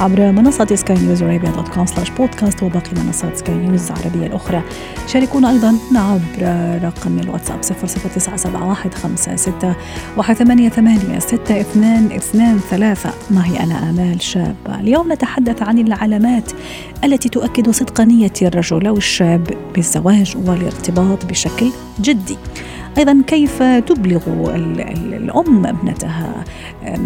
عبر منصة سكاي نيوز عربية dot com slash podcast وباقي منصات سكاي نيوز العربية الأخرى. شاركونا أيضا عبر رقم الواتساب 00971 معي أنا آمال شابة اليوم نتحدث عن العلامات التي تؤكد صدق نية الرجل أو الشاب بالزواج والارتباط بشكل جدي. أيضا كيف تبلغ الأم ابنتها؟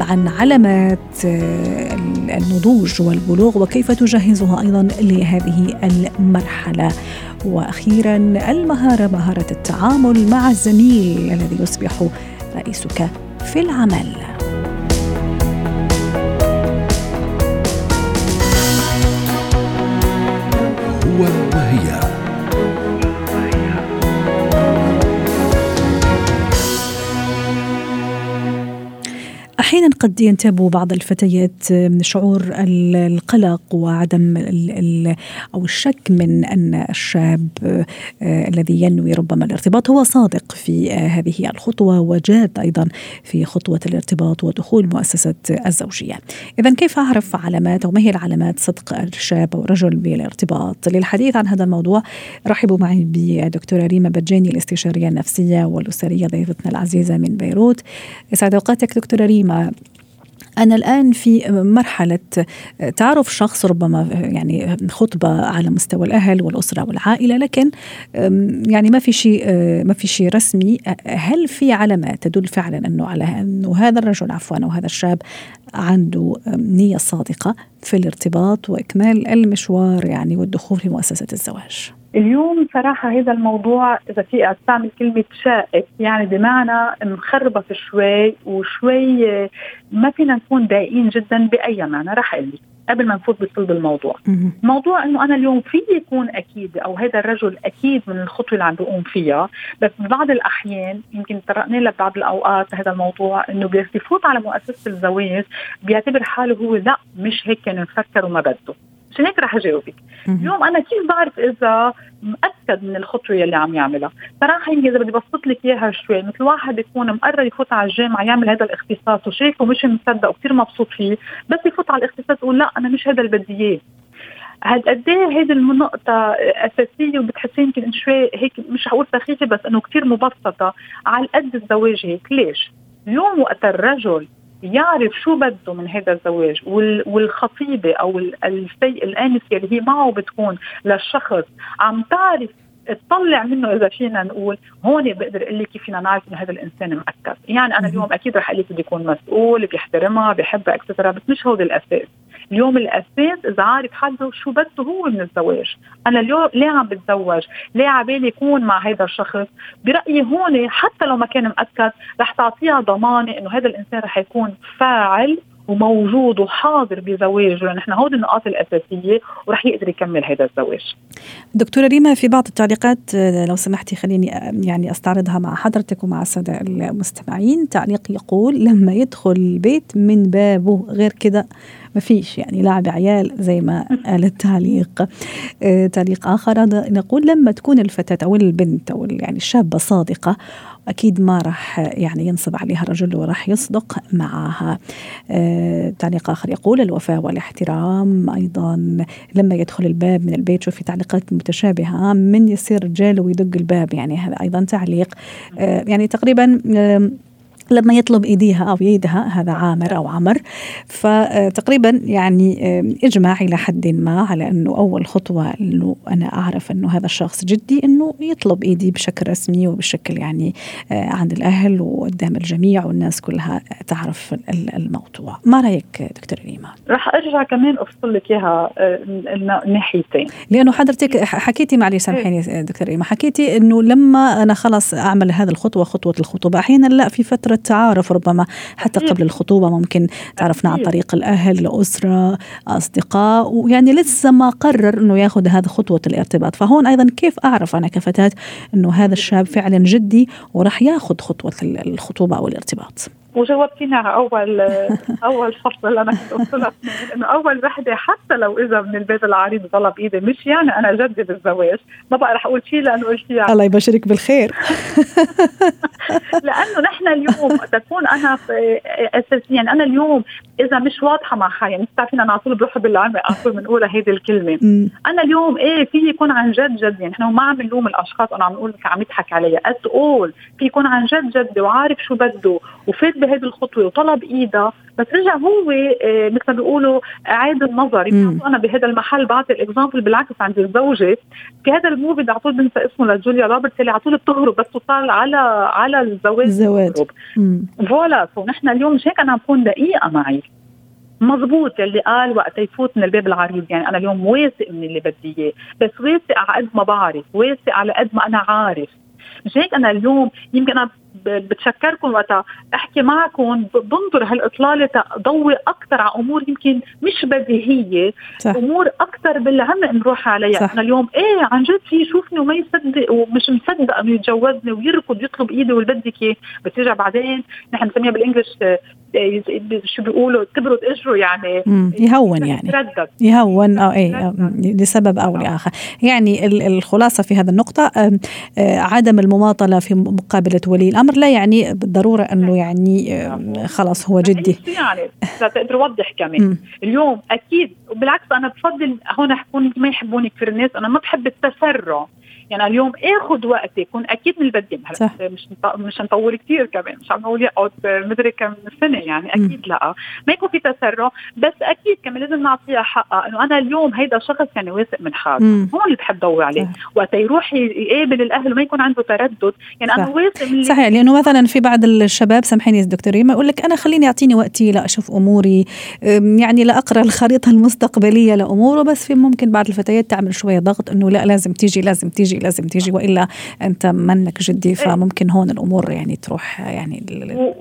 عن علامات النضوج والبلوغ وكيف تجهزها أيضا لهذه المرحلة؟ وأخيرا المهارة مهارة التعامل مع الزميل الذي يصبح رئيسك في العمل. قد ينتاب بعض الفتيات من شعور القلق وعدم ال ال أو الشك من أن الشاب آه، الذي ينوي ربما الارتباط هو صادق في آه، هذه الخطوة وجاد أيضا في خطوة الارتباط ودخول مؤسسة الزوجية. اذا كيف أعرف علامات أو ما هي العلامات صدق الشاب أو الرجل بالارتباط؟ للحديث عن هذا الموضوع رحبوا معي بدكتورة ريما بجاني الاستشارية النفسية والأسرية ضيفتنا العزيزة من بيروت. يسعد أوقاتك دكتورة ريما أنا الآن في مرحلة تعرف شخص ربما يعني خطبة على مستوى الأهل والأسرة والعائلة لكن يعني ما في شيء ما في شيء رسمي هل في علامات تدل فعلا أنه على أنه هذا الرجل عفوا أو هذا الشاب عنده نية صادقة في الارتباط وإكمال المشوار يعني والدخول في مؤسسة الزواج؟ اليوم صراحة هذا الموضوع إذا في أستعمل كلمة شائك يعني بمعنى مخربط شوي وشوي ما فينا نكون دقيقين جدا بأي معنى رح أقول قبل ما نفوت بصلب الموضوع. موضوع إنه أنا اليوم في يكون أكيد أو هذا الرجل أكيد من الخطوة اللي عم بيقوم فيها بس ببعض الأحيان يمكن طرقنا له ببعض الأوقات هذا الموضوع إنه بيفوت على مؤسسة الزواج بيعتبر حاله هو لا مش هيك كان مفكر وما بده عشان هيك رح أجاوبك. اليوم أنا كيف بعرف إذا مأكد من الخطوة اللي عم يعملها؟ صراحة يمكن إذا بدي بسط لك إياها شوي مثل واحد يكون مقرر يفوت على الجامعة يعمل هذا الاختصاص وشايفه مش مصدق وكثير مبسوط فيه بس يفوت على الاختصاص يقول لا أنا مش هذا اللي بدي إياه. هل قد إيه هيدي النقطة أساسية وبتحسين يمكن شوي هيك مش حقول سخيفة بس إنه كثير مبسطة على قد الزواج هيك؟ ليش؟ اليوم وقت الرجل يعرف شو بده من هذا الزواج والخطيبة أو السيء الانسه اللي هي معه بتكون للشخص عم تعرف تطلع منه إذا فينا نقول هون بقدر أقول لك كيف فينا نعرف إنه هذا الإنسان مأكد، يعني أنا اليوم أكيد رح أقول لك بده يكون مسؤول، بيحترمها، بيحبها اكسترا بس مش هو الأساس، اليوم الأساس إذا عارف حده شو بده هو من الزواج. أنا اليوم ليه عم بتزوج؟ ليه عبالي يكون مع هذا الشخص؟ برأيي هون حتى لو ما كان مأكد رح تعطيها ضمانة إنه هذا الإنسان رح يكون فاعل وموجود وحاضر بزواجه. لأن إحنا هودي النقاط الأساسية ورح يقدر يكمل هذا الزواج. دكتورة ريما في بعض التعليقات لو سمحتي خليني يعني أستعرضها مع حضرتك ومع السادة المستمعين، تعليق يقول لما يدخل البيت من بابه غير كده ما فيش يعني لعب عيال زي ما قال التعليق. آه تعليق آخر. نقول لما تكون الفتاة أو البنت أو يعني الشابة صادقة أكيد ما راح يعني ينصب عليها الرجل وراح يصدق معها. آه تعليق آخر يقول الوفاء والاحترام أيضا. لما يدخل الباب من البيت شوفي تعليقات متشابهة من يصير رجال ويدق الباب. يعني هذا أيضا تعليق. آه يعني تقريبا آه لما يطلب إيديها أو يدها هذا عامر أو عمر. فتقريبا يعني إجماع إلى حد ما على أنه أول خطوة إنه أنا أعرف أنه هذا الشخص جدي إنه يطلب إيدي بشكل رسمي وبشكل يعني آه، عند الأهل وقدام الجميع والناس كلها تعرف الموضوع. ما رأيك دكتور ريما راح أرجع كمان أفصل لك إياها آه، لأنه حضرتك حكيتي معلي سامحيني دكتور ريما حكيتي إنه لما أنا خلص أعمل هذه الخطوة خطوة الخطوبة أحيانا لا في فترة التعارف ربما. حتى قبل الخطوبة ممكن تعرفنا عن طريق الأهل الأسرة أصدقاء ويعني لسه ما قرر أنه ياخذ هذه خطوة الارتباط. فهون أيضا كيف أعرف أنا كفتاة أنه هذا الشاب فعلا جدي وراح ياخذ خطوة الخطوبة أو الارتباط؟ وجاوبتيني على أول أول فصل اللي أنا كنت قلت لك. إنه أول وحدة حتى لو إذا من البيت العريض ضل بايدي مش يعني أنا جدي بالزواج. ما بقى رح أقول شيء لأنه قلت يعني. الله يبشرك بالخير. لأنه نحن اليوم تكون أنا في اساسيا يعني أنا اليوم إذا مش واضحة مع حالي يعني بتعرفين أنا على طول بروح بالعمق على طول بنقولها هيدي الكلمة. أنا اليوم إيه في يكون عن جد جد يعني نحن ما عم نلوم الأشخاص أنا عم نقول عم يضحك علي. at all في يكون عن جد جد وعارف شو بده وفات بهيدي الخطوة وطلب إيدها بس رجع هو آه، مثل ما بيقولوا عاد النظر. يعني أنا بهذا المحل بعطي ال example بالعكس عند الزوجة. في هذا ال movie على طول بنسى اسمه لجوليا روبرتس اللي على طول بتهرب بس توصل على على الزواج. الزواج. فوالا فنحن اليوم مش هيك أنا بكون دقيقة معي. مزبوط اللي قال وقت يفوت من الباب العريض. يعني أنا اليوم واثق من اللي بدي إياه بس واثق على قد ما بعرف واثق على قد ما أنا عارف. مش هيك أنا اليوم يمكن أنا بتشكركم وقتها. احكي معكم بنظر هالإطلالة ضوي أكثر على أمور يمكن مش بديهية. صح. أمور أكثر بالعمق نروح عليها. صح. أنا اليوم إيه عن جد في يشوفني وما يصدق ومش مصدق إنه يتجوزني ويركض يطلب إيدي واللي بدك اياه بس يرجع بعدين. نحن بنسميها بالإنجلش شو بيقولوا تبرد إجره يعني. يهون يعني. يتردد. يهون آه اي لسبب أو لآخر. يعني الخلاصة في هذه النقطة عدم المماطلة في مقابلة ولي الأمر. لا يعني بالضرورة أنه يعني خلاص هو جدي. يعني لتقدر أوضح كمان. اليوم أكيد وبالعكس أنا بفضل هون حكون ما يحبوني كثير الناس أنا ما بحب التسرع. يعني اليوم آخذ وقتي يكون أكيد من البدين هلا مش مش نطول كثير كمان. مش عم نقول يقعد مدري كم سنة يعني. أكيد لا. ما يكون في تسرع. بس أكيد كمان لازم نعطيها حقها. إنه أنا اليوم هيدا شخص يعني واثق من حاله هون اللي بحب ضوي عليه. وقت يروح يقابل الأهل وما يكون عنده تردد. يعني أنا واثق من صحيح. لأنه مثلا في بعض الشباب سامحيني دكتور ريما يقول لك أنا خليني أعطيني وقتي لأشوف أموري. يعني لأقرأ الخريطة المستقبلية لأموره. بس في ممكن بعض الفتيات تعمل شوية ضغط إنه لا لازم تيجي لازم تيجي. لازم تيجي وإلا أنت منك جدي إيه. فممكن هون الأمور يعني تروح يعني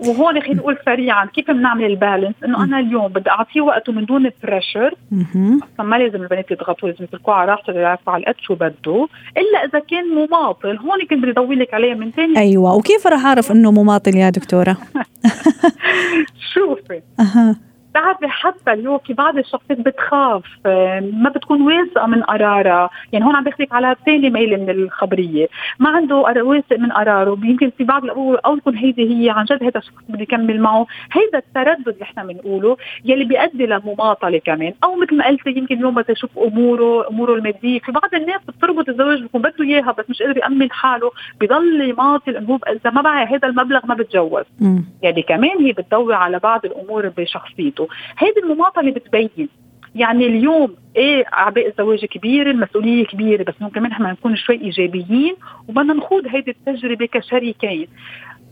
وهون خلينا نقول سريعا كيف بنعمل ال balance؟ إنه أنا اليوم بدي اعطيه وقته من دون pressure أصلا ما لازم البنات يضغطوا لازم يتركوه على راحته يعرفوا على قد شو بده. إلا إذا كان مماطل هون كنت بدي اضوي لك عليه من ثاني. أيوه. وكيف راح أعرف إنه مماطل يا دكتورة؟ شوفي. بتعرفي حتى اليوم في بعض الشخصيات بتخاف ما بتكون واثقة من قرارها. يعني هون عم بخليك على ثاني ميل من الخبرية. ما عنده واثق من قراره. يمكن في بعض الأمور أو تكون هيدي هي عن جد هذا الشخص بدي يكمل معه. هيدا التردد اللي إحنا بنقوله يلي بيؤدي لمماطلة كمان. أو مثل ما قلتي يمكن اليوم بدي أشوف أموره أموره المادية. في بعض الناس بتربط الزواج بيكون بده إياها بس مش قادر يأمن حاله. بضل يماطل انه هو إذا ما معي هذا المبلغ ما بتجوز. يعني كمان هي بتضوي على بعض الأمور بشخصيته. حياته هيدي المماطلة بتبين. يعني اليوم إيه أعباء الزواج كبيره المسؤولية كبيرة بس ممكن نحن نكون شوي إيجابيين وبدنا نخوض هيدي التجربة كشريكين.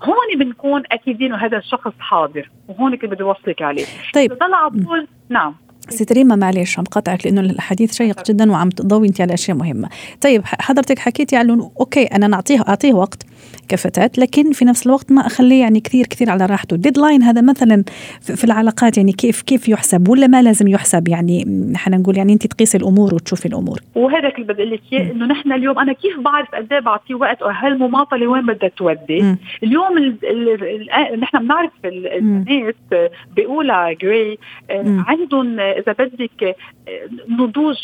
هون بنكون أكيدين إنه هذا الشخص حاضر وهون كنت بدي أوصلك عليه. طيب. على طول نعم. ست ريما معلش عم قطعك لأنه الحديث شيق جدا وعم تضوي أنت على أشياء مهمة. طيب حضرتك حكيتي على إنه okay أنا نعطيه أعطيه وقت. كفتاة لكن في نفس الوقت ما أخليه يعني كثير كثير على راحته. ال deadline هذا مثلا في العلاقات يعني كيف كيف يحسب؟ ولا ما لازم يحسب؟ يعني نحن نقول يعني انت تقيسي الأمور وتشوفي الأمور. وهذا اللي بدي لك إياه إنه نحن اليوم أنا كيف بعرف قد إيه بعطيه وقت وهالمماطله وين بدها تودي؟ اليوم ال ال ال نحن بنعرف البنات بيقولها جراي آه، عندهم إذا بدك نضوج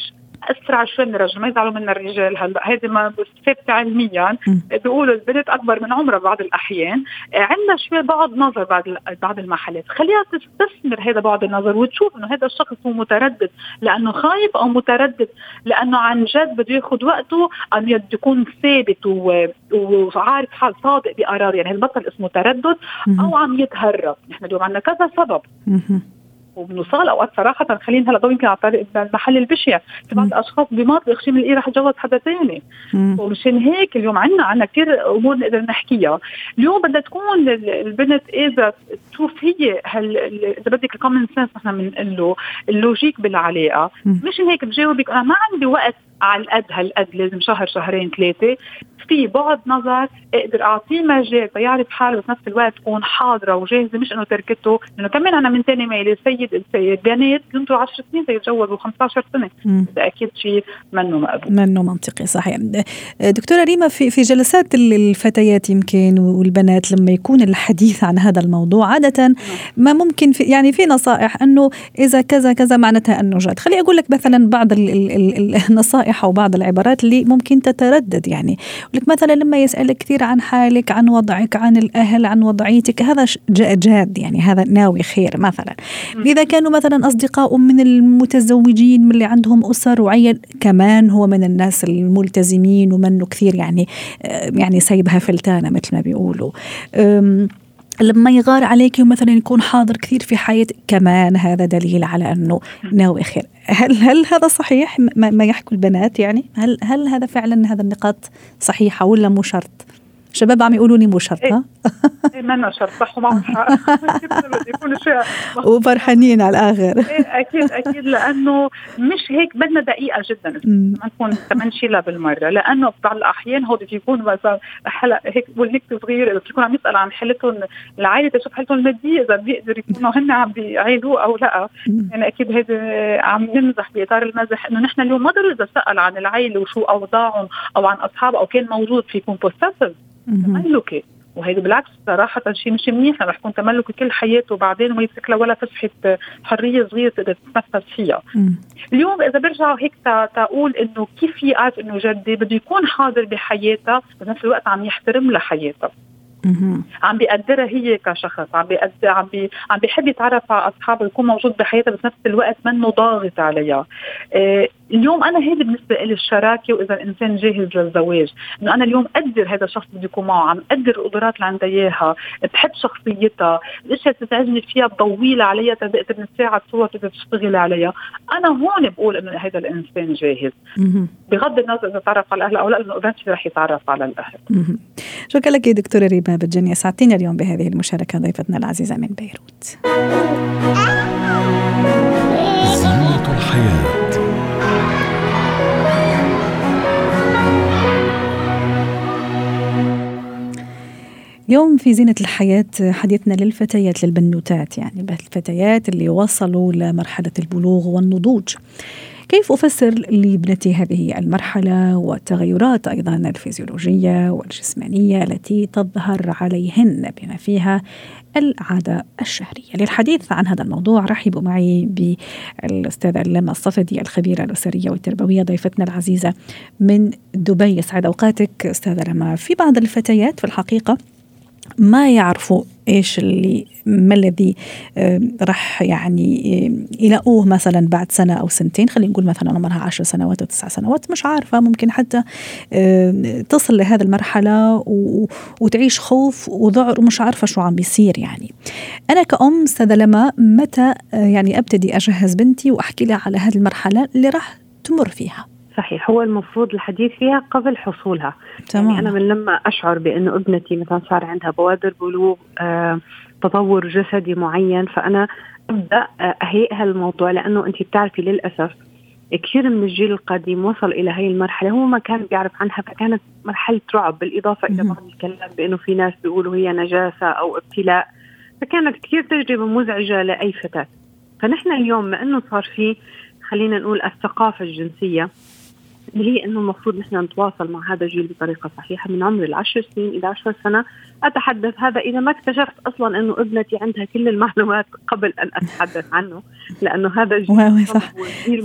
أسرع شوي من الرجل ما يزعلوا منا الرجال هلأ. هذه ما ثابته علميا. بيقولوا البنت أكبر من عمرها بعض الأحيان. عندنا شوي بعد نظر بعض بعض المحلات. خليها تستثمر هذا بعد النظر وتشوف إنه هذا الشخص هو متردد لأنه خايف أو متردد لأنه عن جد بده ياخذ وقته أم بده يكون ثابت وعارف حال صادق بقراره يعني البطل اسمه تردد أو عم يتهرب. نحن اليوم عندنا كذا سبب. وبنوصل اوقات صراحة خلينا هلا يمكن على طريق المحل البشع في بعض الأشخاص بماط بيخشي من الإيه رح اتجوز حدا ثاني ومشان هيك اليوم عندنا عندنا كثير أمور نقدر نحكيها. اليوم بدها تكون البنت اذا تشوف هي هل إذا بدك ال common sense نحن بنقول له ال logic بالعلاقة. مشان هيك بجاوبك أنا ما عندي وقت على القد هالقد لازم شهر شهرين ثلاثة. في بعد نظر أقدر أعطيه مجال فيعرف حاله بنفس الوقت تكون حاضرة وجاهزة مش إنه تركته. لأنه كمان أنا من ثاني ميلي السيد البنات ينطروا 10 سنين تيتجوزوا 15 سنة. ده أكيد شيء منه مقبول منه منطقي صحيح. دكتورة ريما في في جلسات الفتيات يمكن والبنات لما يكون الحديث عن هذا الموضوع عادة ما ممكن في يعني في نصائح إنه إذا كذا كذا معناتها إنه جاد. خلي أقول لك مثلا بعض النصائح أو بعض العبارات اللي ممكن تتردد يعني. لك مثلا لما يسألك كثير عن حالك عن وضعك عن الأهل عن وضعيتك هذا جاد يعني هذا ناوي خير مثلا. إذا كانوا مثلا أصدقاء من المتزوجين من اللي عندهم أسر وعيل كمان هو من الناس الملتزمين ومنه كثير يعني يعني سايبها فلتانة مثل ما بيقولوا. لما يغار عليك ومثلا يكون حاضر كثير في حياتك كمان هذا دليل على أنه ناوي خير. هل هل هذا صحيح؟ ما يحكوا البنات يعني؟ هل هل هذا فعلا هذا النقاط صحيحة ولا مو شرط؟ شباب عم يقولوا لي مو شرط ها؟ إيه منا شرط صح ومعهم حق وفرحانين على الآخر. إيه أكيد أكيد لأنه مش هيك بدنا دقيقة جدا. ما نكون كمان نشيلها بالمرة. لأنه ببعض الأحيان هو بده يكون مثلا حلق هيك وليك صغير إذا بيكون عم يسأل عن حالتهم العائلة تشوف حالتهم المادية إذا بيقدر يكونوا هن عم بيعيلوه أو لا. يعني أكيد هيدا عم نمزح بإطار المزح إنه نحن اليوم ما ضروري إذا سأل عن العائلة وشو أوضاعهم أو عن اصحابه أو كان موجود في يكون بوسيسيف تملكي وهيدي بالعكس صراحة شيء مش منيح لما يكون تملكي كل حياته وبعدين ما يمسك له ولا فسحة حرية صغيرة تقدر تتنفس فيها. اليوم إذا برجع هيك تقول إنه كيف يعرف إنه جدي بده يكون حاضر بحياتها بنفس الوقت عم يحترم لها حياتها. عم بيقدرها هي كشخص. عم بيقدر عم بي عم بيحب يتعرف على أصحابه ويكون موجود بحياتها بس نفس الوقت منه ضاغط عليها. إيه اليوم أنا هيدي بالنسبة لي الشراكة وإذا الإنسان جاهز للزواج إنه أنا اليوم قدر هذا الشخص اللي يكون معه عم قدر القدرات اللي عندها إياها بحب شخصيتها الأشياء اللي تزعجني فيها بطولها عليها تقدر نساعد صور تقدر تشتغل عليها. أنا هون بقول إنه هذا الإنسان جاهز. بغض النظر إذا تعرف على الاهل أو لا لأنه رح يتعرف على الأهل. شكرا لك دكتورة ريما بتجني سعدتينا اليوم بهذه المشاركة ضيفتنا العزيزة من بيروت. زينة الحياة. اليوم في زينة الحياة حديثنا للفتيات للبنوتات يعني الفتيات اللي وصلوا لمرحلة البلوغ والنضوج. كيف أفسر لابنتي هذه المرحلة والتغيرات أيضا الفيزيولوجية والجسمانية التي تظهر عليهن بما فيها العادة الشهرية؟ للحديث عن هذا الموضوع رحبوا معي بالأستاذة لما الصفدي الخبيرة الأسرية والتربوية ضيفتنا العزيزة من دبي. يسعد أوقاتك أستاذة لما في بعض الفتيات في الحقيقة ما يعرفوا إيش اللي ما الذي راح يعني يلاقوه مثلا بعد سنة أو سنتين. خلينا نقول مثلا عمرها عشر سنوات أو تسع سنوات مش عارفة ممكن حتى تصل لهذه المرحلة وتعيش خوف وذعر ومش عارفة شو عم بيصير يعني. أنا كأم أستاذة لما متى يعني أبتدي أجهز بنتي وأحكي لها على هذه المرحلة اللي راح تمر فيها. صحيح. هو المفروض الحديث فيها قبل حصولها. تمام. يعني أنا من لما أشعر بأنه ابنتي مثلا صار عندها بوادر بلوغ آه تطور جسدي معين فأنا أبدأ آه، أهيئها الموضوع لأنه أنت بتعرفي للأسف كثير من الجيل القديم وصل إلى هاي المرحلة. هو ما كان بيعرف عنها فكانت مرحلة رعب بالإضافة إلى بعض الكلام بأنه في ناس بيقولوا هي نجاسة أو ابتلاء. فكانت كثير تجربة مزعجة لأي فتاة. فنحن اليوم ما أنه صار في خلينا نقول الثقافة الجنسية اللي هي إنه المفروض نحن نتواصل مع هذا الجيل بطريقة صحيحة من عمر العشر سنين إلى عشر سنة. أتحدث هذا إذا ما اكتشفت أصلا إنه ابنتي عندها كل المعلومات قبل أن أتحدث عنه لأنه هذا الجيل صح.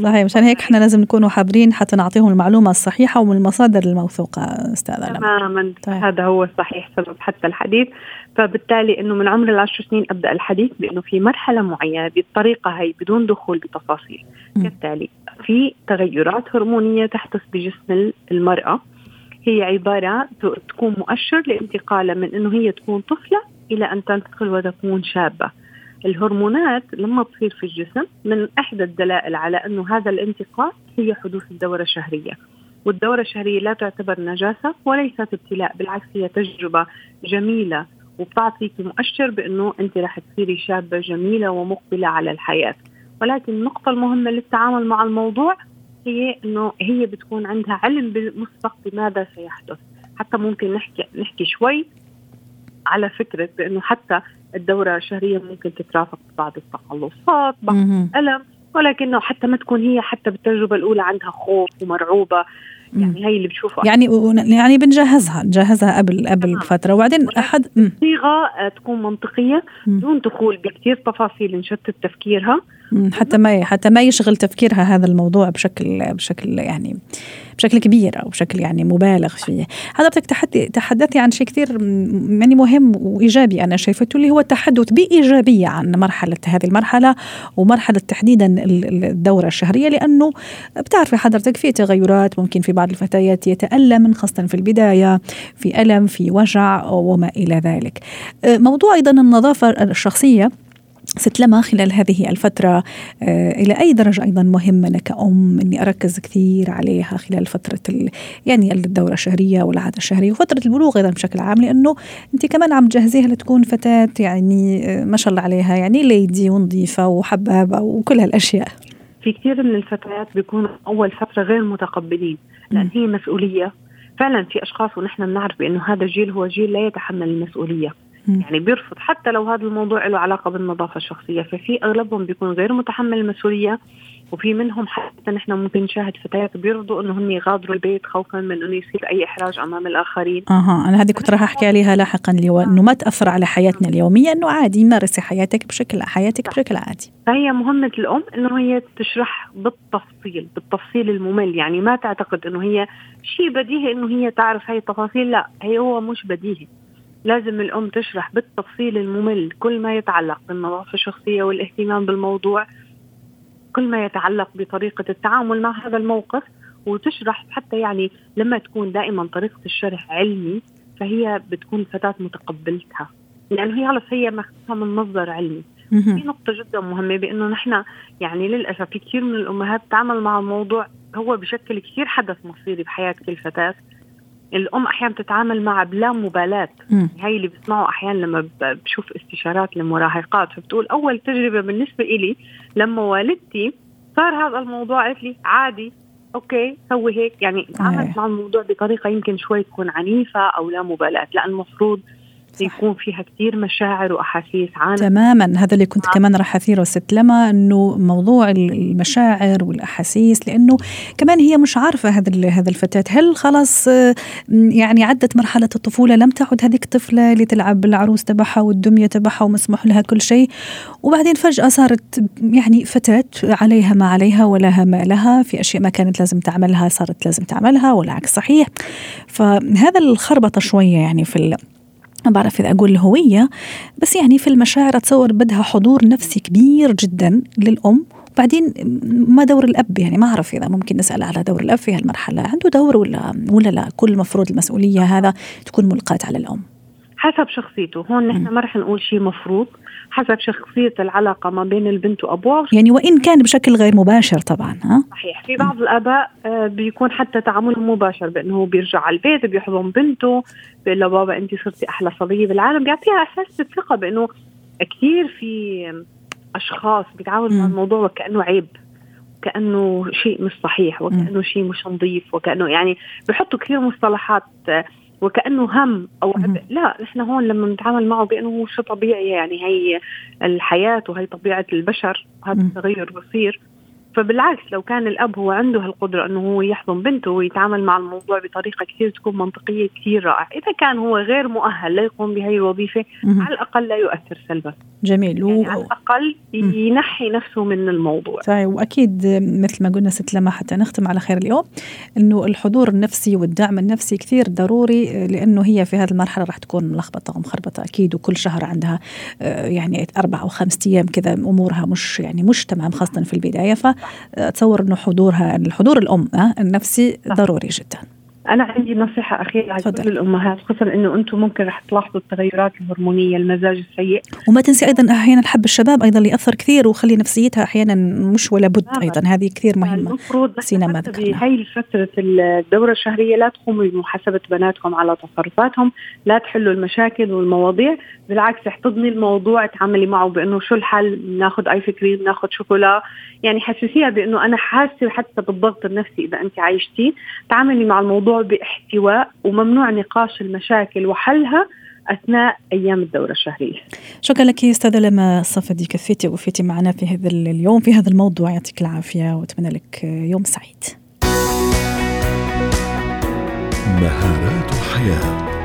صحيح مشان هيك إحنا لازم نكونوا حابرين حتى نعطيهم المعلومة الصحيحة ومن المصادر الموثوقه استاذه تماما طيب. هذا هو الصحيح سبب حتى الحديث. فبالتالي إنه من عمر العشر سنين أبدأ الحديث بإنه في مرحلة معينة بالطريقة هي بدون دخول بتفاصيل. كالتالي في تغيرات هرمونية تحدث بجسم المرأة. هي عبارة تكون مؤشر لانتقالها من إنه هي تكون طفلة إلى أن تنتقل وتكون شابة. الهرمونات لما تصير في الجسم من إحدى الدلائل على إنه هذا الانتقال هي حدوث الدورة الشهرية. والدورة الشهرية لا تعتبر نجاسة وليست ابتلاء بالعكس هي تجربة وبتعطيك مؤشر بأنه أنت رح تصيري شابة جميلة ومقبلة على الحياة. ولكن النقطة المهمة للتعامل مع الموضوع هي أنه هي بتكون عندها علم بالمسبق بماذا سيحدث. حتى ممكن نحكي نحكي شوي على فكرة بأنه حتى الدورة الشهرية ممكن تترافق ببعض التقلصات بعض الألم ولكنه حتى ما تكون هي حتى بالتجربة الأولى عندها خوف ومرعوبة. يعني هي اللي بتشوفها يعني يعني بنجهزها نجهزها قبل قبل آه. فترة. وبعدين احد صيغه تكون منطقية دون دخول بكثير تفاصيل نشتت تفكيرها. حتى ما حتى ما يشغل تفكيرها هذا الموضوع بشكل بشكل يعني بشكل كبير أو بشكل يعني مبالغ فيه. حضرتك تحدثي عن شيء كثير يعني مهم وإيجابي أنا شايفته اللي هو التحدث بإيجابية عن مرحلة هذه المرحلة ومرحلة تحديدا الدورة الشهرية لأنه بتعرفي حضرتك في تغيرات ممكن في بعض الفتيات يتألم خاصة في البداية في ألم في وجع وما إلى ذلك. موضوع أيضا النظافة الشخصية ست لما خلال هذه الفترة آه، إلى أي درجة أيضا مهم أنا كأم أني أركز كثير عليها خلال فترة يعني الدورة الشهرية والعادة الشهرية وفترة البلوغ أيضا بشكل عام لأنه أنت كمان عم تجهزيها لتكون فتاة يعني آه، ما شاء الله عليها يعني ليدي ونظيفة وحبابة وكل هالأشياء. في كثير من الفتيات بيكونوا أول فترة غير متقبلين لأن هي مسؤولية. فعلا في أشخاص ونحن بنعرف بأنه هذا الجيل هو جيل لا يتحمل المسؤولية. يعني بيرفض حتى لو هذا الموضوع له علاقة بالنظافة الشخصية. ففي أغلبهم بيكون غير متحمل المسؤولية وفي منهم حتى نحن ممكن نشاهد فتيات بيرفضوا انه هم يغادروا البيت خوفا من إنه يصير أي إحراج أمام الآخرين. أها أنا هذه كنت راح أحكي عليها لاحقا اللي هو إنه ما تأثر على حياتنا اليومية إنه عادي مارسي حياتك بشكل حياتك بشكل عادي. فهي مهمة الأم إنه هي تشرح بالتفصيل بالتفصيل الممل. يعني ما تعتقد إنه هي شيء بديهي إنه هي تعرف هاي التفاصيل لا هي هو مش بديهي. لازم الأم تشرح بالتفصيل الممل كل ما يتعلق بالنظافة الشخصية والاهتمام بالموضوع كل ما يتعلق بطريقة التعامل مع هذا الموقف وتشرح حتى يعني لما تكون دائما طريقة الشرح علمي فهي بتكون فتاة متقبلتها. لأنه هي خلص هي ماخذها من مصدر علمي. في نقطة جدا مهمة بأنه نحن يعني للأسف في كثير من الأمهات تتعامل مع الموضوع هو بشكل كثير حدث مصيري بحياة كل فتاة. الأم أحيانا بتتعامل مع بلا مبالاة. هي اللي بسمعه أحيانا لما بشوف استشارات للمراهقات فبتقول أول تجربة بالنسبة إلي لما والدتي صار هذا الموضوع قالت لي عادي okay سوي هيك. يعني تعاملت مع الموضوع بطريقة يمكن شوي تكون عنيفة أو لا مبالاة لأن المفروض يكون فيها كثير مشاعر وأحاسيس عالية تماما. هذا اللي كنت كمان راح أثيره ست لما إنه موضوع المشاعر والأحاسيس لأنه كمان هي مش عارفة هذا هذا الفتاة. هل خلاص يعني عدت مرحلة الطفولة لم تعد هذيك الطفله اللي تلعب بالعروس تبعها والدمية تبعها ومسموح لها كل شيء وبعدين فجأة صارت يعني فتاة عليها ما عليها ولها ما لها في أشياء ما كانت لازم تعملها صارت لازم تعملها والعكس صحيح. فهذا الخربطة شوية يعني في ما بعرف إذا أقول الهوية بس يعني في المشاعر أتصور بدها حضور نفسي كبير جدا للأم. وبعدين ما دور الأب يعني ما أعرف إذا ممكن نسأل على دور الأب في هالمرحلة. عنده دور ولا ولا لا؟ كل مفروض المسؤولية هذا تكون ملقاة على الأم. حسب شخصيته. هون نحن ما رح نقول شيء مفروض. حسب شخصية العلاقة ما بين البنت وأبوها. يعني وإن كان بشكل غير مباشر طبعا ها؟ صحيح. في بعض الآباء آه، بيكون حتى تعاملهم مباشر بأنه بيرجع على البيت بيحضن بنته بيقول له بابا أنت صرتي أحلى صبية بالعالم. بيعطيها إحساس بالثقة بأنه كثير في أشخاص بيتعاملوا مع الموضوع وكأنه عيب كأنه شيء مش صحيح وكأنه شيء مش نظيف وكأنه يعني بحطوا كثير مصطلحات آه، وكأنه هم أو عبء لا نحن هون لما نتعامل معه بأنه هو شيء طبيعي يعني هي الحياة وهي طبيعة البشر هذا التغير بصير. فبالعكس لو كان الأب هو عنده هالقدرة إنه هو يحضن بنته ويتعامل مع الموضوع بطريقة كثير تكون منطقية كثير رائع، إذا كان هو غير مؤهل ليقوم بهي الوظيفة على الأقل لا يؤثر سلبا. جميل. يعني و... على الأقل ينحي نفسه من الموضوع. صحيح وأكيد مثل ما قلنا ست لما حتى نختم على خير اليوم. إنه الحضور النفسي والدعم النفسي كثير ضروري لأنه هي في هذه المرحلة راح تكون ملخبطة ومخربطة أكيد وكل شهر عندها آه، يعني أربع أو خمس أيام كذا أمورها مش يعني مش تمام خاصة في البداية. ف أتصور إنه حضورها الحضور الأم النفسي ضروري جدا. أنا عندي نصيحة أخيرة لكل الأمهات خصوصا إنه أنتم ممكن رح تلاحظوا التغيرات الهرمونية المزاج السيء. وما تنسي أيضا أحيانا حب الشباب أيضا اللي يأثر كثير وخلي نفسيتها أحيانا مش ولا بد أيضا. هذه كثير مهمة. المفروض سينا ما بهي فتره الدورة الشهرية لا تقوموا بمحاسبة بناتكم على تصرفاتهم لا تحلوا المشاكل والمواضيع. بالعكس احتضني الموضوع تعاملي معه بأنه شو الحل؟ ناخذ ايس كريم ناخذ شوكولا. يعني حسسيها بأنه أنا حاسة حتى بالضغط النفسي إذا أنت عايشتي. تعاملي مع الموضوع باحتواء وممنوع نقاش المشاكل وحلها أثناء أيام الدورة الشهرية. شكرا لك أستاذة لما صفدي كفيتي وفيتي معنا في هذا اليوم في هذا الموضوع يعطيك العافية وأتمنى لك يوم سعيد. مهارات الحياة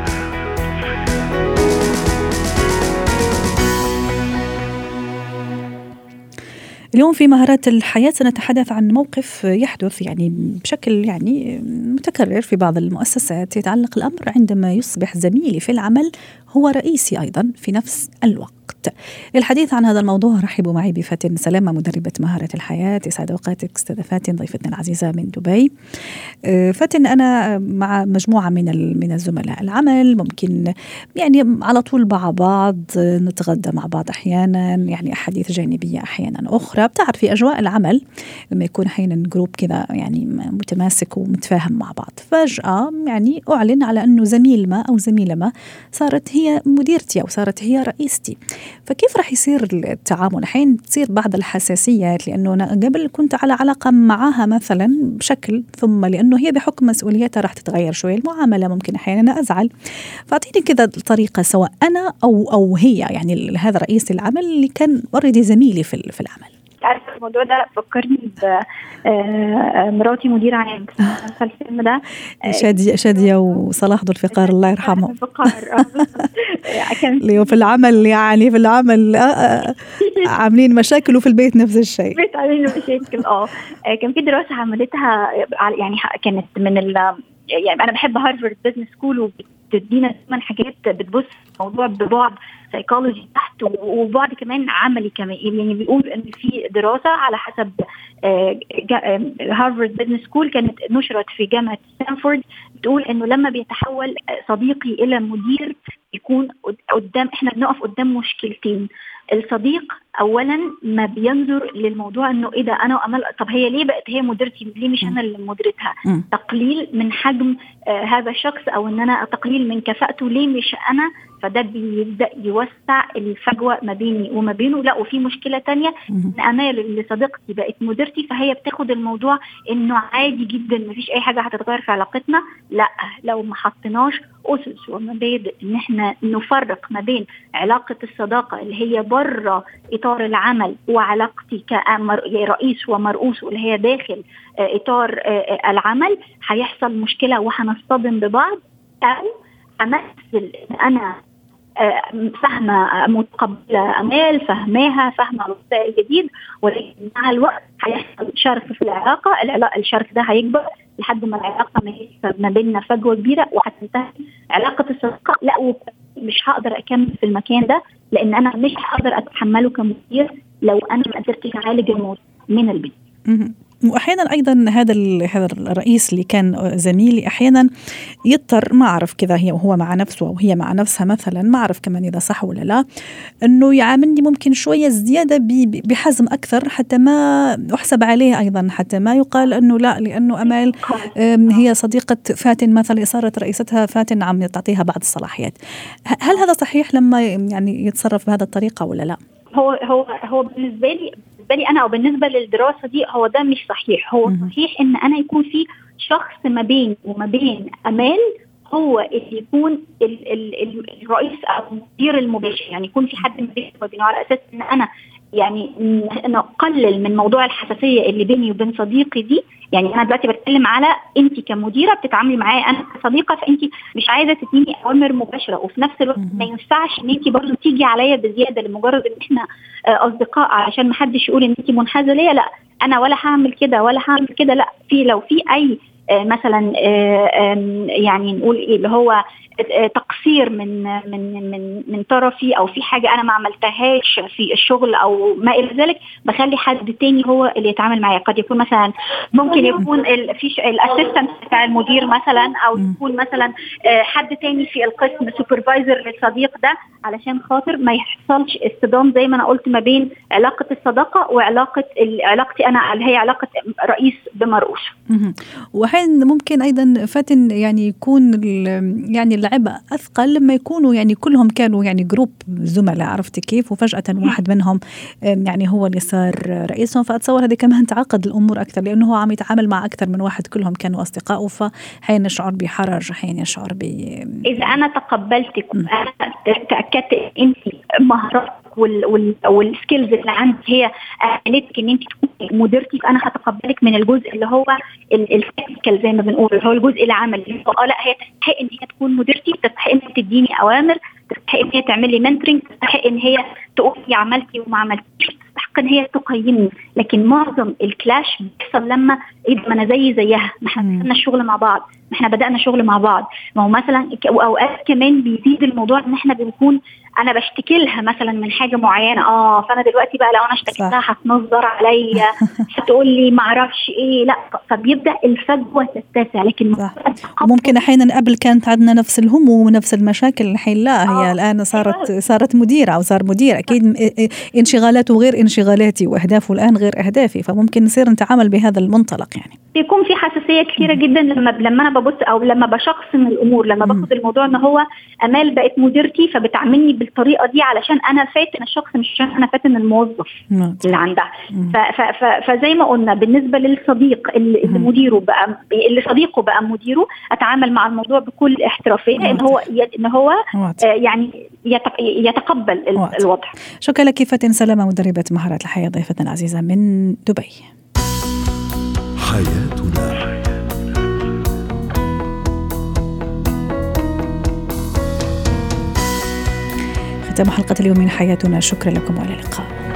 اليوم في مهارات الحياة سنتحدث عن موقف يحدث يعني بشكل يعني متكرر في بعض المؤسسات يتعلق الأمر عندما يصبح زميلي في العمل هو رئيسي أيضا في نفس الوقت. للحديث عن هذا الموضوع رحبوا معي بفاتن سلامة مدربة مهارة الحياة يسعد أوقاتك أستاذة فاتن ضيفتنا العزيزة من دبي. آه، فاتن أنا مع مجموعة من من الزملاء العمل ممكن يعني على طول مع بعض نتغدى مع بعض أحيانا يعني أحاديث جانبية أحيانا أخرى. بتعرف في أجواء العمل لما يكون أحيانا جروب كذا يعني متماسك ومتفاهم مع بعض. فجأة يعني أعلن على أنه زميل ما أو زميلة ما صارت هي مديرتي أو صارت هي رئيستي. فكيف راح يصير التعامل؟ الحين تصير بعض الحساسيات لأنه أنا قبل كنت على علاقة معها مثلا بشكل ثم لأنه هي بحكم مسؤوليتها راح تتغير شوي. المعاملة ممكن أحيانا أزعل. فأعطيني كذا الطريقة سواء أنا أو أو هي يعني هذا رئيس العمل اللي كان اوريدي زميلي في العمل. عارفة الموضوع ده فكرني بمراتي آه، مدير عام الفيلم ده. شادية شادية وصلاح ذو الفقار الله يرحمه. الفقار آه، اللي في العمل يعني في العمل آه، عاملين مشاكل وفي البيت نفس الشيء. البيت عاملين مشاكل آه. كان في دراسة عملتها يعني كانت من ال يعني أنا بحب Harvard Business School وبتدينا دايما حاجات بتبص الموضوع ببعد سايكولوجي تحت وبعد كمان عملي كمان. يعني بيقول إن في دراسة على حسب Harvard Business School كانت نشرت في جامعة ستانفورد بتقول إنه لما بيتحول صديقي إلى مدير يكون قدام إحنا بنقف قدام مشكلتين. الصديق اولا ما بينظر للموضوع إنه إيه ده أنا وأمل طب هي ليه بقت هي مديرتي؟ ليه مش أنا اللي مديرتها؟ تقليل من حجم آه هذا الشخص أو إن أنا تقليل من كفاءته ليه مش أنا؟ فده بيبدأ يوسع الفجوة ما بيني وما بينه. لا وفي مشكلة تانية إن أمال اللي صديقتي بقت مديرتي فهي بتاخد الموضوع إنه عادي جدا ما فيش أي حاجة هتتغير في علاقتنا. لا لو ما حطيناش أسس ومبادئ إن إحنا نفرق ما بين علاقة الصداقة اللي هي بره إطار العمل وعلاقتي كرئيس ومرؤوس واللي هي داخل آه، إطار آه، العمل هيحصل مشكلة وهنصطدم ببعض أو أمثل إن أنا آه، فاهمة متقبلة أمال فهماها فاهمة الوضع الجديد ولكن مع الوقت هيحصل شرخ في العلاقة العلاقه الشرخ ده هيكبر لحد ما العلاقة ما ما بيننا فجوة كبيرة وهتنتهي. علاقة الصداقة لا مش هقدر أكمل في المكان ده لأن أنا مش هقدر أتحمله كمدير لو أنا ما قدرتش أعالج الموضوع من البيت. وأحيانا أيضا هذا هذا الرئيس اللي كان زميلي أحيانا يضطر ما أعرف كذا هي وهو مع نفسه أو هي مع نفسها مثلا ما أعرف كمان إذا صح ولا لا إنه يعاملني ممكن شوية زيادة بحزم أكثر حتى ما أحسب عليه أيضا حتى ما يقال إنه لا لأنه أمال هي صديقة فاتن مثلا صارت رئيستها فاتن عم تعطيها بعض الصلاحيات هل هذا صحيح لما يعني يتصرف بهذه الطريقة ولا لا؟ هو هو هو بالنسبة لي بالنسبة لي أنا أو بالنسبة للدراسة دي هو ده مش صحيح. هو صحيح إن أنا يكون في شخص ما بين وما بين أمال هو اللي يكون ال ال الرئيس أو المدير المباشر. يعني يكون في حد ما وبينه على أساس إن أنا يعني نقلل من موضوع الحساسية اللي بيني وبين صديقي دي. يعني أنا دلوقتي بتكلم على انت كمديرة بتتعاملي معايا أنا كصديقة فانت مش عايزة تديني أوامر مباشرة. وفي نفس الوقت ما ينفعش إن انت برضه تيجي عليا بزيادة لمجرد إن إحنا آه، أصدقاء علشان ما حدش يقول إن انت منحازة ليا. لأ أنا ولا هعمل كده ولا هعمل كده. لأ في لو في أي مثلا يعني نقول إيه اللي هو تقصير من من من من طرفي أو في حاجة أنا ما عملتهاش في الشغل أو ما إلى ذلك بخلي حد تاني هو اللي يتعامل معايا. قد يكون مثلا ممكن يكون في الأسيستنت بتاع المدير مثلا أو يكون مثلا حد تاني في القسم سوبرفايزر للصديق ده علشان خاطر ما يحصلش اصطدام زي ما أنا قلت ما بين علاقة الصداقة وعلاقة علاقتي أنا اللي هي علاقة رئيس بمرؤوسه. وحين ممكن أيضا فاتن يعني يكون يعني العبء أثقل لما يكونوا يعني كلهم كانوا يعني جروب زملاء عرفتي كيف؟ وفجأة واحد منهم يعني هو اللي صار رئيسهم. فأتصور هذه كمان تعقد الأمور أكثر لأنه هو عم يتعامل مع أكثر من واحد كلهم كانوا اصدقائه فحين يشعر بحرج حين يشعر ب إذا أنا تقبلتك وأنا تأكدت أنت مهاراتك وال skills اللي عندك هي اهلتك إن أنت مديرتي فانا هتقبلك من الجزء اللي هو ال technical زي ما بنقول هو الجزء العملي. آه لا هي تستحق إن هي تكون مديرتي تستحق إن تديني أوامر تستحق إن هي تعمل لي mentoring تستحق إن هي تقول لي عملتي وما عملتيش تستحق إن هي تقيمني. لكن معظم ال clash بيحصل لما إيه ما أنا زي زيها. ما إحنا بدأنا الشغل مع بعض. ما إحنا بدأنا شغل مع بعض. ما هو مثلا واوقات كمان بيزيد الموضوع إن إحنا بنكون أنا بشتكي لها مثلا من حاجة معينة. آه فأنا دلوقتي بقى لو أنا اشتكيت لها هتنظر عليا هتقول لي ما أعرفش إيه. لا فبيبدأ الفجوة تتسع. لكن ممكن أحيانا قبل كانت عندنا نفس الهموم ونفس المشاكل الحين لا هي آه. الآن صارت صارت مديرة أو صار مدير. أكيد انشغالاته غير انشغالاتي وأهدافه الآن غير أهدافي فممكن نصير نتعامل بهذا المنطلق يعني. بيكون في حساسية كثيرة جدا لما لما أنا ببص أو لما بشخصن الأمور لما باخد الموضوع إن هو أمال بقت مديرتي فبتعاملني بالطريقة دي علشان أنا فاتن الشخص مش عشان أنا فاتن الموظف اللي عندها. فزي ما قلنا بالنسبة للصديق اللي مديره بقى اللي صديقه بقى مديره أتعامل مع الموضوع بكل احترافية إن هو إن هو يعني يتقبل الوضع. شكرا لك فاتن سلامة مدربة مهارات الحياة ضيفتنا العزيزة من دبي. حياتنا. ختام حلقة اليوم من حياتنا. شكرا لكم وإلى اللقاء.